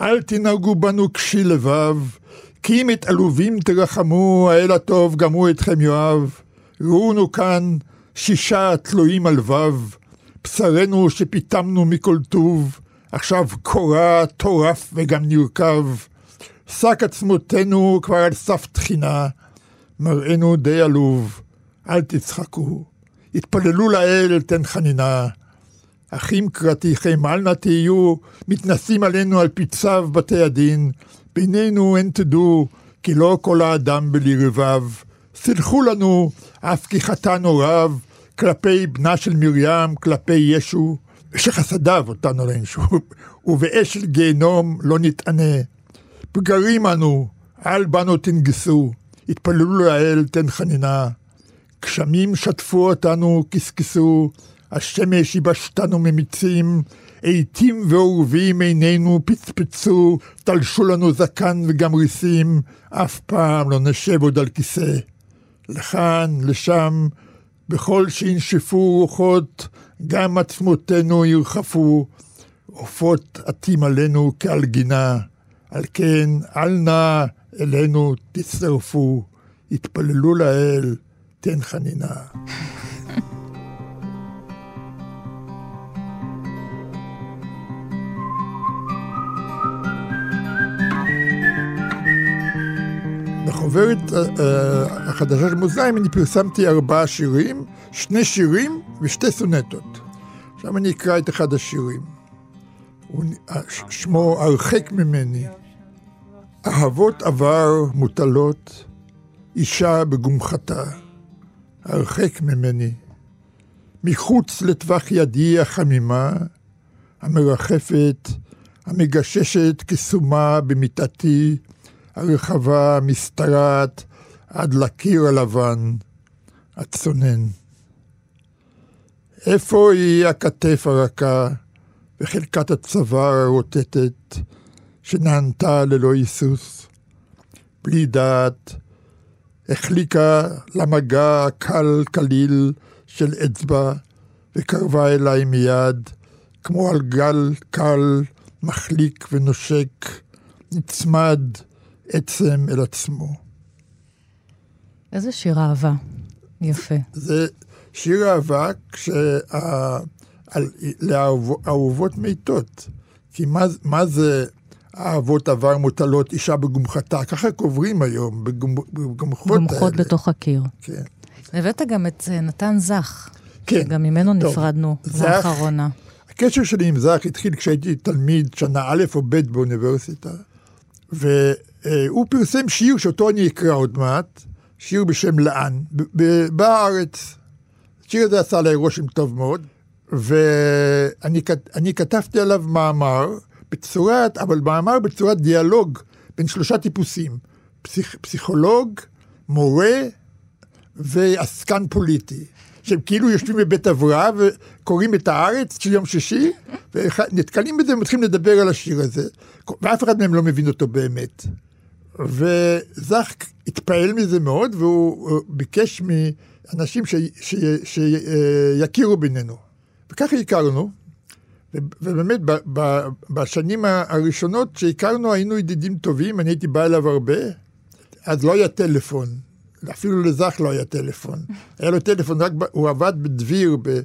אל תנהגו בנו קשי לבב, כי אם את עלובים תרחמו, האל הטוב גם הוא אתכם יאהב. ראונו כאן שישה תלויים על וו, בשרנו שפיתמנו מכל טוב, עכשיו קורע, טורף וגם נרקב. שק עצמותינו כבר על סף תחינה, מראינו די עלוב, אל תצחקו. התפללו לאל, תן חנינה. אחים קראתיכם, אל נא תהיו, מתנשאים עלינו על פי צו בתי הדין. בינינו אין תדעו, כי לא כל האדם בלי רבב. סלחו לנו, אף כי חטאנו רב, כלפי בנה של מרים, כלפי ישו, שחסדיו אותנו לאנשו, ובאש של גיהנום לא נתענה. פגרים אנו, אל בנו תנגסו, התפללו לאל, תן חנינה. גשמים שטפו אותנו, קשקשו, השמש ייבשתנו ממיצים, עיתים ועורבים עינינו פצפצו, תלשו לנו זקן וגם ריסים, אף פעם לא נשב עוד על כיסא. לכאן, לשם, בכל שינשפו רוחות, גם עצמותינו ירחפו, עופות עטים עלינו כעל גינה, על כן, אל נא אלינו תצטרפו, התפללו לאל, תן חנינה. בחוברת uh, החדשה של מאזניים אני פרסמתי ארבעה שירים, שני שירים ושתי סונטות. עכשיו אני אקרא את אחד השירים. הוא, שמו הרחק ממני. אהבות עבר מוטלות, אישה בגומחתה. הרחק ממני. מחוץ לטווח ידי החמימה, המרחפת, המגששת כסומה במיטתי, הרחבה משתרעת עד לקיר הלבן, הצונן. איפה היא הכתף הרכה וחלקת הצוואר הרוטטת שנענתה ללא היסוס? בלי דעת, החליקה למגע קל קליל של אצבע וקרבה אליי מיד, כמו על גל קל מחליק ונושק, נצמד עצם אל עצמו. איזה שיר אהבה. יפה. זה שיר אהבה לאהובות מתות. כי מה, מה זה אהבות עבר מוטלות אישה בגומחתה? ככה קוברים היום, בגומחות האלה. גומחות בתוך הקיר. כן. הבאת גם את אה, נתן זך. כן. שגם ממנו טוב, נפרדנו לאחרונה. הקשר שלי עם זך התחיל כשהייתי תלמיד שנה א' או ב' באוניברסיטה, והוא פרסם שיר שאותו אני אקרא עוד מעט, שיר בשם לאן, בארץ. השיר הזה עשה עליי רושם טוב מאוד, ואני כת- אני כתבתי עליו מאמר, בצורת, אבל מאמר בצורת דיאלוג בין שלושה טיפוסים, פסיכ, פסיכולוג, מורה ועסקן פוליטי. שהם כאילו יושבים בבית הבראה וקוראים את הארץ של יום שישי, ונתקלים בזה ומתחילים לדבר על השיר הזה, ואף אחד מהם לא מבין אותו באמת. וזך התפעל מזה מאוד, והוא אה, ביקש מאנשים שיכירו בינינו. וככה הכרנו, ובאמת בשנים הראשונות שהכרנו היינו ידידים טובים, אני הייתי בא אליו הרבה, אז לא היה טלפון, אפילו לזך לא היה טלפון. היה לו טלפון, רק הוא עבד בדביר, ב-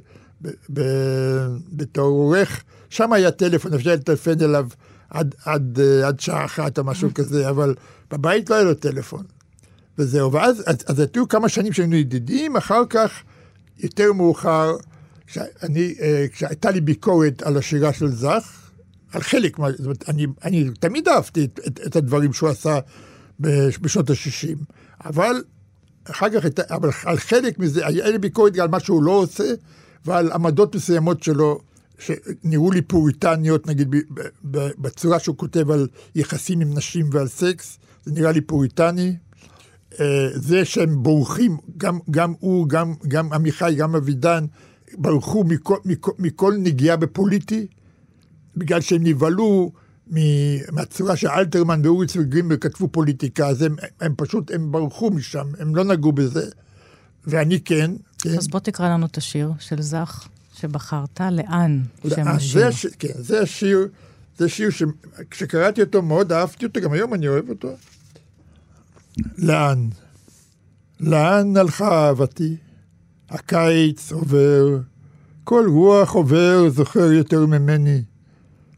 בתור עורך, שם היה טלפון, אפשר לטלפן אליו עד, עד, אה, עד שעה אחת או משהו כזה, אבל בבית לא היה לו טלפון. וזהו, ואז אז, אז היו כמה שנים שהיינו ידידים, אחר כך, יותר מאוחר, כשאני, אה, כשהייתה לי ביקורת על השירה של זך, על חלק, מה- זאת אומרת, אני, אני תמיד אהבתי את, את, את הדברים שהוא עשה בש- בשנות ה-60, אבל אחר כך, אבל על חלק מזה, היה לי ביקורת על מה שהוא לא עושה, ועל עמדות מסוימות שלו, שנראו לי פוריטניות, נגיד, בצורה שהוא כותב על יחסים עם נשים ועל סקס, זה נראה לי פוריטני. אה, זה שהם בורחים, גם, גם הוא, גם, גם עמיחי, גם אבידן, ברחו מכל, מכל, מכל נגיעה בפוליטי, בגלל שהם נבהלו מהצורה שאלתרמן ואוריץ וגרינברג כתבו פוליטיקה, אז הם, הם פשוט, הם ברחו משם, הם לא נגעו בזה. ואני כן, כן. אז בוא תקרא לנו את השיר של זך שבחרת, לאן שם אה, השיר. זה. כן, זה השיר, זה שיר שכשקראתי אותו מאוד אהבתי אותו, גם היום אני אוהב אותו. לאן? לאן הלכה אהבתי? הקיץ עובר, כל רוח עובר זוכר יותר ממני.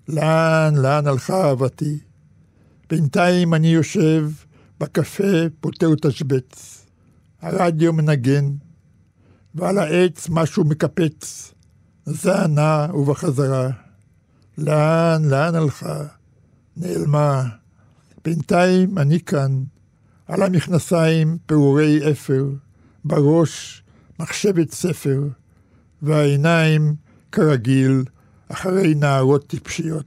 לאן, לאן הלכה אהבתי? בינתיים אני יושב בקפה, פותר תשבץ. הרדיו מנגן, ועל העץ משהו מקפץ. זה נע ובחזרה. לאן, לאן הלכה? נעלמה. בינתיים אני כאן, על המכנסיים פירורי אפר, בראש מחשבת ספר, והעיניים, כרגיל, אחרי נערות טיפשיות.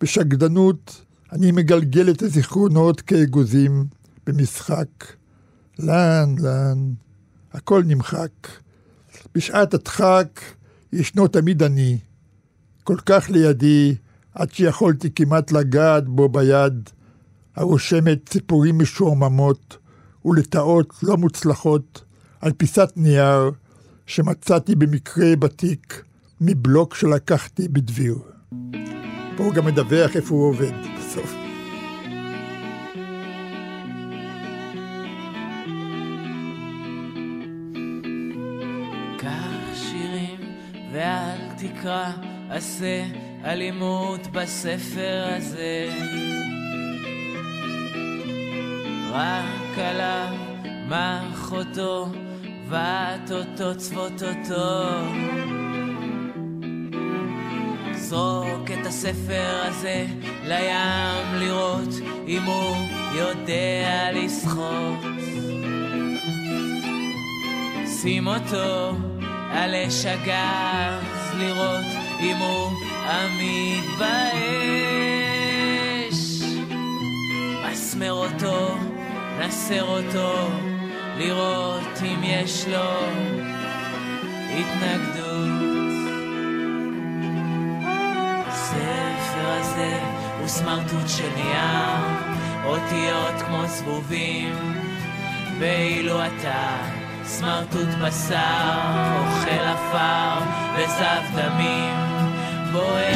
בשקדנות אני מגלגל את הזיכרונות כאגוזים במשחק. לאן, לאן, הכל נמחק. בשעת הדחק ישנו תמיד אני, כל כך לידי, עד שיכולתי כמעט לגעת בו ביד, הרושמת ציפורים משועממות ולטאות לא מוצלחות על פיסת נייר שמצאתי במקרה בתיק מבלוק שלקחתי בדביר. פה הוא גם מדווח איפה הוא עובד תקרא, עשה אלימות בספר הזה. רק עליו מח אותו, בעת אותו, צבות אותו. זרוק את הספר הזה לים לראות אם הוא יודע לשחות. שים אותו על אש הגז לראות אם הוא באש. מסמר אותו, נסר אותו, לראות אם יש לו התנגדות. הספר הזה הוא סמרטוט של נייר, אותיות כמו זבובים, ואילו אתה סמרטוט בשר, אוכל עפר וזב דמים, בוהה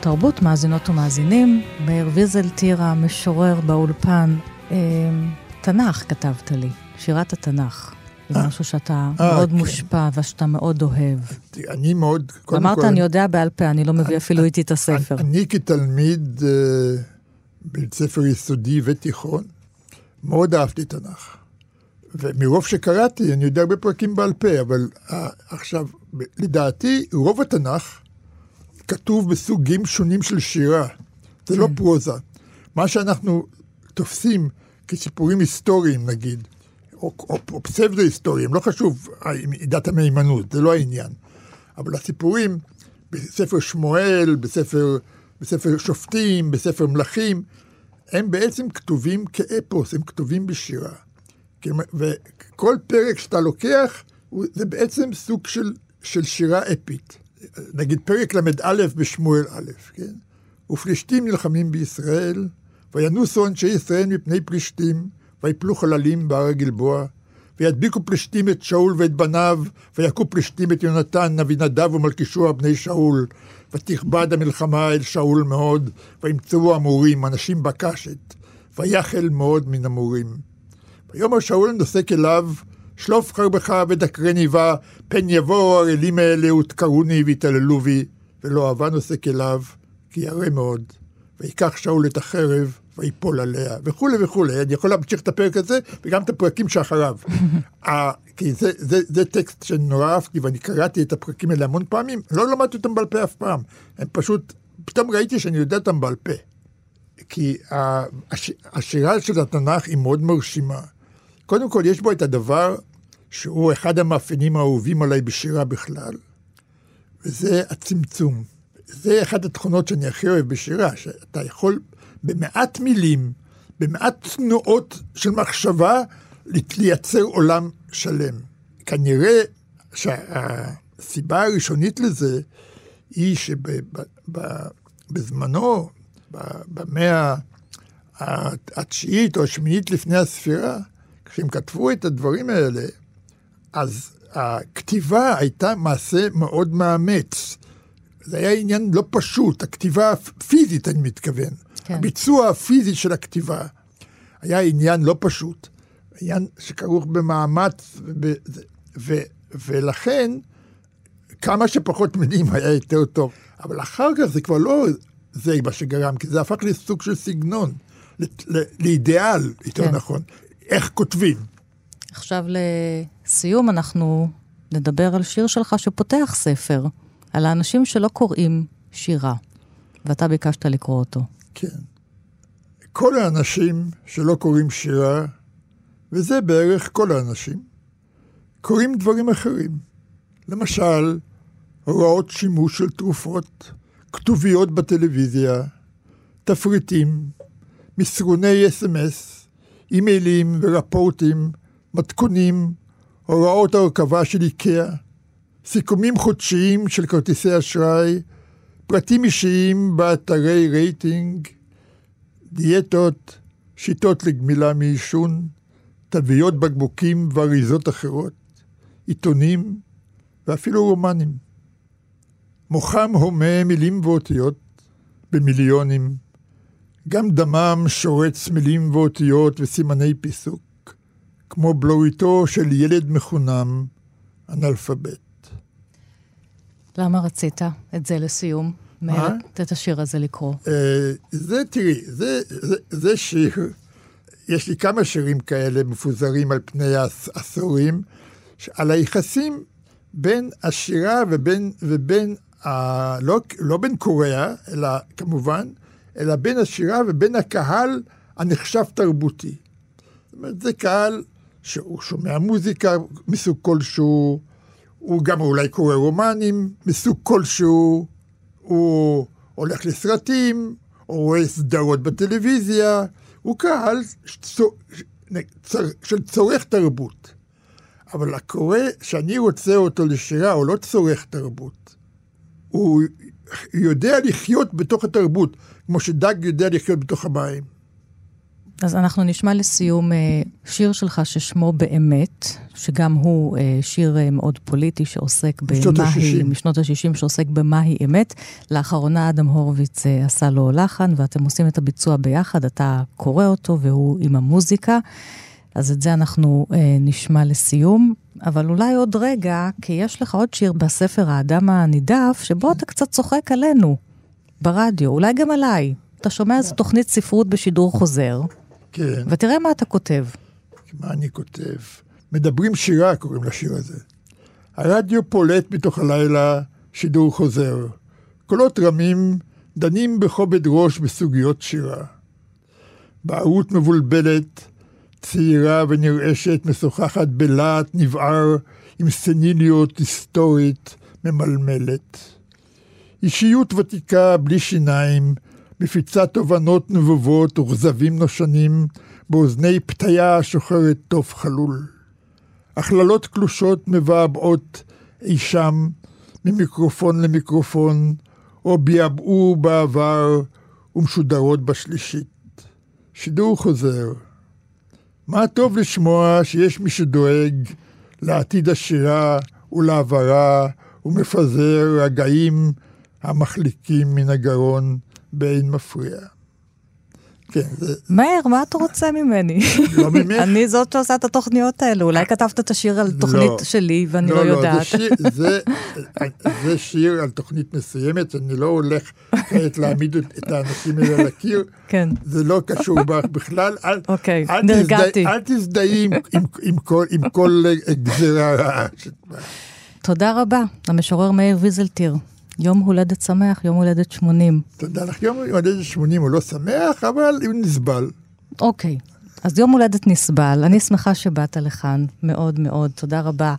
תרבות, מאזינות ומאזינים. מאיר ויזל טירה, משורר באולפן. אה, תנ"ך כתבת לי, שירת התנ"ך. זה משהו שאתה אה, מאוד כן. מושפע ושאתה מאוד אוהב. אני מאוד, קודם אמרת, כל, אני יודע בעל פה, אני לא מביא אפילו איתי את הספר. אני כתלמיד אה, בבית ספר יסודי ותיכון, מאוד אהבתי תנ"ך. ומרוב שקראתי, אני יודע הרבה פרקים בעל פה, אבל אה, עכשיו, לדעתי, רוב התנ"ך כתוב בסוגים שונים של שירה. זה לא פרוזה. מה שאנחנו תופסים כסיפורים היסטוריים, נגיד, או, או, או פסבדו-היסטוריים, לא חשוב מידת המהימנות, זה לא העניין. אבל הסיפורים בספר שמואל, בספר בספר שופטים, בספר מלכים, הם בעצם כתובים כאפוס, הם כתובים בשירה. וכל פרק שאתה לוקח, זה בעצם סוג של, של שירה אפית. נגיד פרק ל"א בשמואל א', כן? ופלישתים נלחמים בישראל, וינוסו אנשי ישראל מפני פלישתים, ויפלו חללים בהר הגלבוע, וידביקו פלישתים את שאול ואת בניו, ויכו פלישתים את יונתן, אבינדב ומלכישוע בני שאול, ותכבד המלחמה אל שאול מאוד, וימצאו המורים, אנשים בקשת, ויחל מאוד מן המורים. ויאמר שאול נוסק אליו, שלוף חרבך ודקרני בה, פן יבואו הערלים האלה ותקרוני ויתעללו בי, ולא אהבה נוסק אליו, כי ירא מאוד. ויקח שאול את החרב, ויפול עליה, וכולי וכולי. אני יכול להמשיך את הפרק הזה, וגם את הפרקים שאחריו. ה- כי זה, זה, זה טקסט שנורא אהבתי, ואני קראתי את הפרקים האלה המון פעמים, לא למדתי אותם בעל פה אף פעם. הם פשוט, פתאום ראיתי שאני יודע אותם בעל פה. כי הש- השירה של התנ"ך היא מאוד מרשימה. קודם כל, יש בו את הדבר שהוא אחד המאפיינים האהובים עליי בשירה בכלל, וזה הצמצום. זה אחת התכונות שאני הכי אוהב בשירה, שאתה יכול במעט מילים, במעט תנועות של מחשבה, לייצר עולם שלם. כנראה שהסיבה הראשונית לזה היא שבזמנו, במאה התשיעית או השמינית לפני הספירה, כשהם כתבו את הדברים האלה, אז הכתיבה הייתה מעשה מאוד מאמץ. זה היה עניין לא פשוט, הכתיבה הפיזית, אני מתכוון. כן. הביצוע הפיזי של הכתיבה היה עניין לא פשוט, עניין שכרוך במאמץ, וב, ו, ולכן כמה שפחות מילים היה יותר טוב. אבל אחר כך זה כבר לא זה מה שגרם, כי זה הפך לסוג של סגנון, ל- ל- לאידיאל, יותר כן. נכון, איך כותבים. עכשיו לסיום אנחנו נדבר על שיר שלך שפותח ספר, על האנשים שלא קוראים שירה, ואתה ביקשת לקרוא אותו. כן. כל האנשים שלא קוראים שירה, וזה בערך כל האנשים, קוראים דברים אחרים. למשל, הוראות שימוש של תרופות, כתוביות בטלוויזיה, תפריטים, מסרוני אס.אם.אס, אימיילים ורפורטים, מתכונים, הוראות הרכבה של איקאה, סיכומים חודשיים של כרטיסי אשראי, פרטים אישיים באתרי רייטינג, דיאטות, שיטות לגמילה מעישון, תוויות בקבוקים ואריזות אחרות, עיתונים ואפילו רומנים. מוחם הומה מילים ואותיות במיליונים, גם דמם שורץ מילים ואותיות וסימני פיסוק, כמו בלוריתו של ילד מחונם, אנאלפבית. למה רצית את זה לסיום? מה? את השיר הזה לקרוא. אה, זה, תראי, זה, זה, זה שיר, יש לי כמה שירים כאלה מפוזרים על פני העש- עשורים, ש- על היחסים בין השירה ובין, ובין ה, לא, לא בין קוריאה, אלא כמובן, אלא בין השירה ובין הקהל הנחשב תרבותי. זאת אומרת, זה קהל שהוא שומע מוזיקה מסוג כלשהו, הוא גם אולי קורא רומנים מסוג כלשהו, הוא הולך לסרטים, הוא רואה סדרות בטלוויזיה, הוא קהל של צורך תרבות. אבל הקורא שאני רוצה אותו לשירה, הוא לא צורך תרבות. הוא יודע לחיות בתוך התרבות, כמו שדג יודע לחיות בתוך המים. אז אנחנו נשמע לסיום אה, שיר שלך ששמו באמת, שגם הוא אה, שיר אה, מאוד פוליטי שעוסק במהי, ה-שישים. משנות ה-60, שעוסק במהי אמת. לאחרונה אדם הורוביץ עשה לו לחן, ואתם עושים את הביצוע ביחד, אתה קורא אותו והוא עם המוזיקה. אז את זה אנחנו נשמע לסיום. אבל אולי עוד רגע, כי יש לך עוד שיר בספר האדם הנידף, שבו אתה קצת צוחק עלינו, ברדיו, אולי גם עליי. אתה שומע איזו תוכנית ספרות בשידור חוזר, כן, ותראה מה אתה כותב. מה אני כותב? מדברים שירה, קוראים לשיר הזה. הרדיו פולט בתוך הלילה שידור חוזר. קולות רמים דנים בכובד ראש בסוגיות שירה. בערות מבולבלת, צעירה ונרעשת, משוחחת בלהט נבער עם סניליות היסטורית ממלמלת. אישיות ותיקה בלי שיניים, מפיצת תובנות נבובות וכזבים נושנים, באוזני פתיה שוחרת תוף חלול. הכללות קלושות מבעבעות אי שם, ממיקרופון למיקרופון, או ביעבעו בעבר ומשודרות בשלישית. שידור חוזר. מה טוב לשמוע שיש מי שדואג לעתיד השירה ולעברה ומפזר רגעים המחליקים מן הגרון באין מפריע. כן, זה... מאיר, מה אתה רוצה ממני? לא ממך. אני זאת שעושה את התוכניות האלו. אולי כתבת את השיר על תוכנית לא. שלי ואני לא לא, יודעת. זה שיר, זה, זה שיר על תוכנית מסוימת, אני לא הולך כעת להעמיד את האנשים האלה על הקיר. כן. זה לא קשור בך בכלל. אל, אוקיי, אל נרגעתי. אל תזדהי עם, עם, עם, כל, כל גזירה רעה. תודה רבה, המשורר מאיר ויזלטיר. יום הולדת שמח, יום הולדת 80. תודה לך. יום הולדת 80 הוא לא שמח, אבל הוא נסבל. אוקיי, אז יום הולדת נסבל. אני שמחה שבאת לכאן, מאוד מאוד, תודה רבה.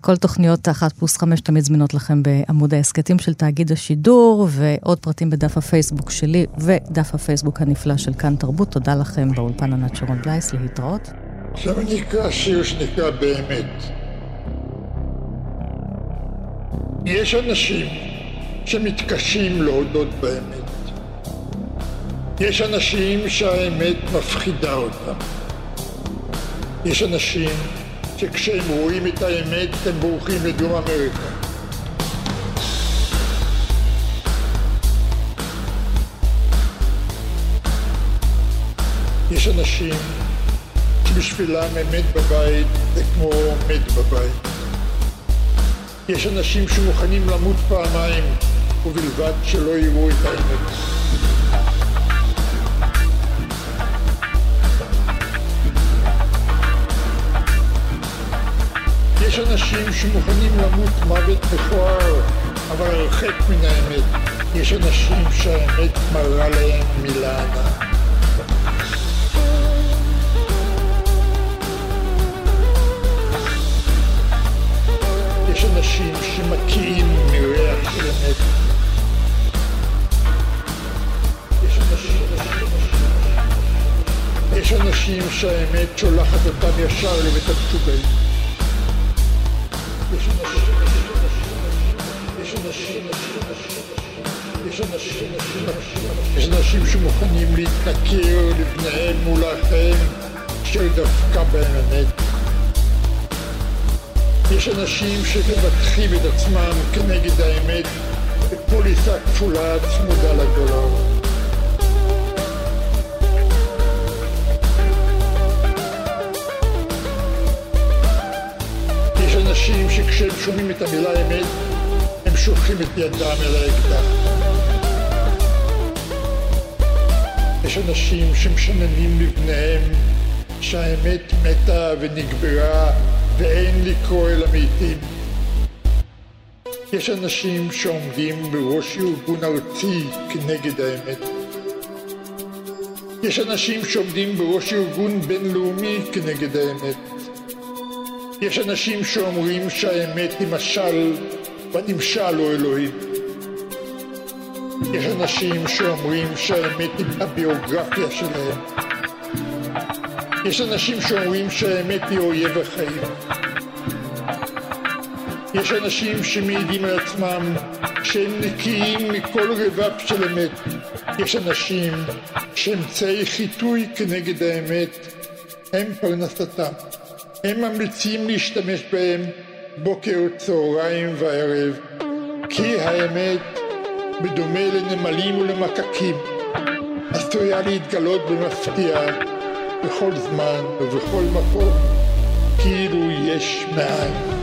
כל תוכניות אחת פלוס חמש תמיד זמינות לכם בעמוד ההסכתים של תאגיד השידור, ועוד פרטים בדף הפייסבוק שלי ודף הפייסבוק הנפלא של כאן תרבות. תודה לכם באולפן ענת שרון בלייס, להתראות. עכשיו אני אקרא שיר שנקרא באמת. יש אנשים שמתקשים להודות באמת. יש אנשים שהאמת מפחידה אותם. יש אנשים שכשהם רואים את האמת הם בורחים לדרום אמריקה. יש אנשים שבשבילם אמת בבית זה כמו מת בבית. יש אנשים שמוכנים למות פעמיים ובלבד שלא יראו את האמת. יש אנשים שמוכנים למות מוות מכוער, אבל הרחק מן האמת. יש אנשים שהאמת מראה להם מלענה. יש אנשים שמקיאים מריח של אמת. יש אנשים שהאמת שולחת אותם ישר לבית המשוגעים. יש אנשים, יש אנשים, יש אנשים, יש אנשים שמוכנים להתנכר לבניהם מול האחרים שדווקא בהם אמת. יש אנשים שמבטחים את עצמם כנגד האמת בפוליסה כפולה צמודה לדולר. שכשהם שומעים את המילה אמת, הם שולחים את ידם אל האקדח. יש אנשים שמשננים לבניהם שהאמת מתה ונגברה ואין לקרוא אל המתים. יש אנשים שעומדים בראש ארגון ארצי כנגד האמת. יש אנשים שעומדים בראש ארגון בינלאומי כנגד האמת. יש אנשים שאומרים שהאמת היא משל והנמשל הוא אלוהים. יש אנשים שאומרים שהאמת היא הביוגרפיה שלהם. יש אנשים שאומרים שהאמת היא אויב החיים. יש אנשים שמעידים על עצמם שהם נקיים מכל רבב של אמת. יש אנשים שאמצעי חיטוי כנגד האמת הם פרנסתם. הם ממליצים להשתמש בהם בוקר, צהריים וערב, כי האמת, בדומה לנמלים ולמקקים, עשויה להתגלות במפתיע בכל זמן ובכל מקום, כאילו יש מאין.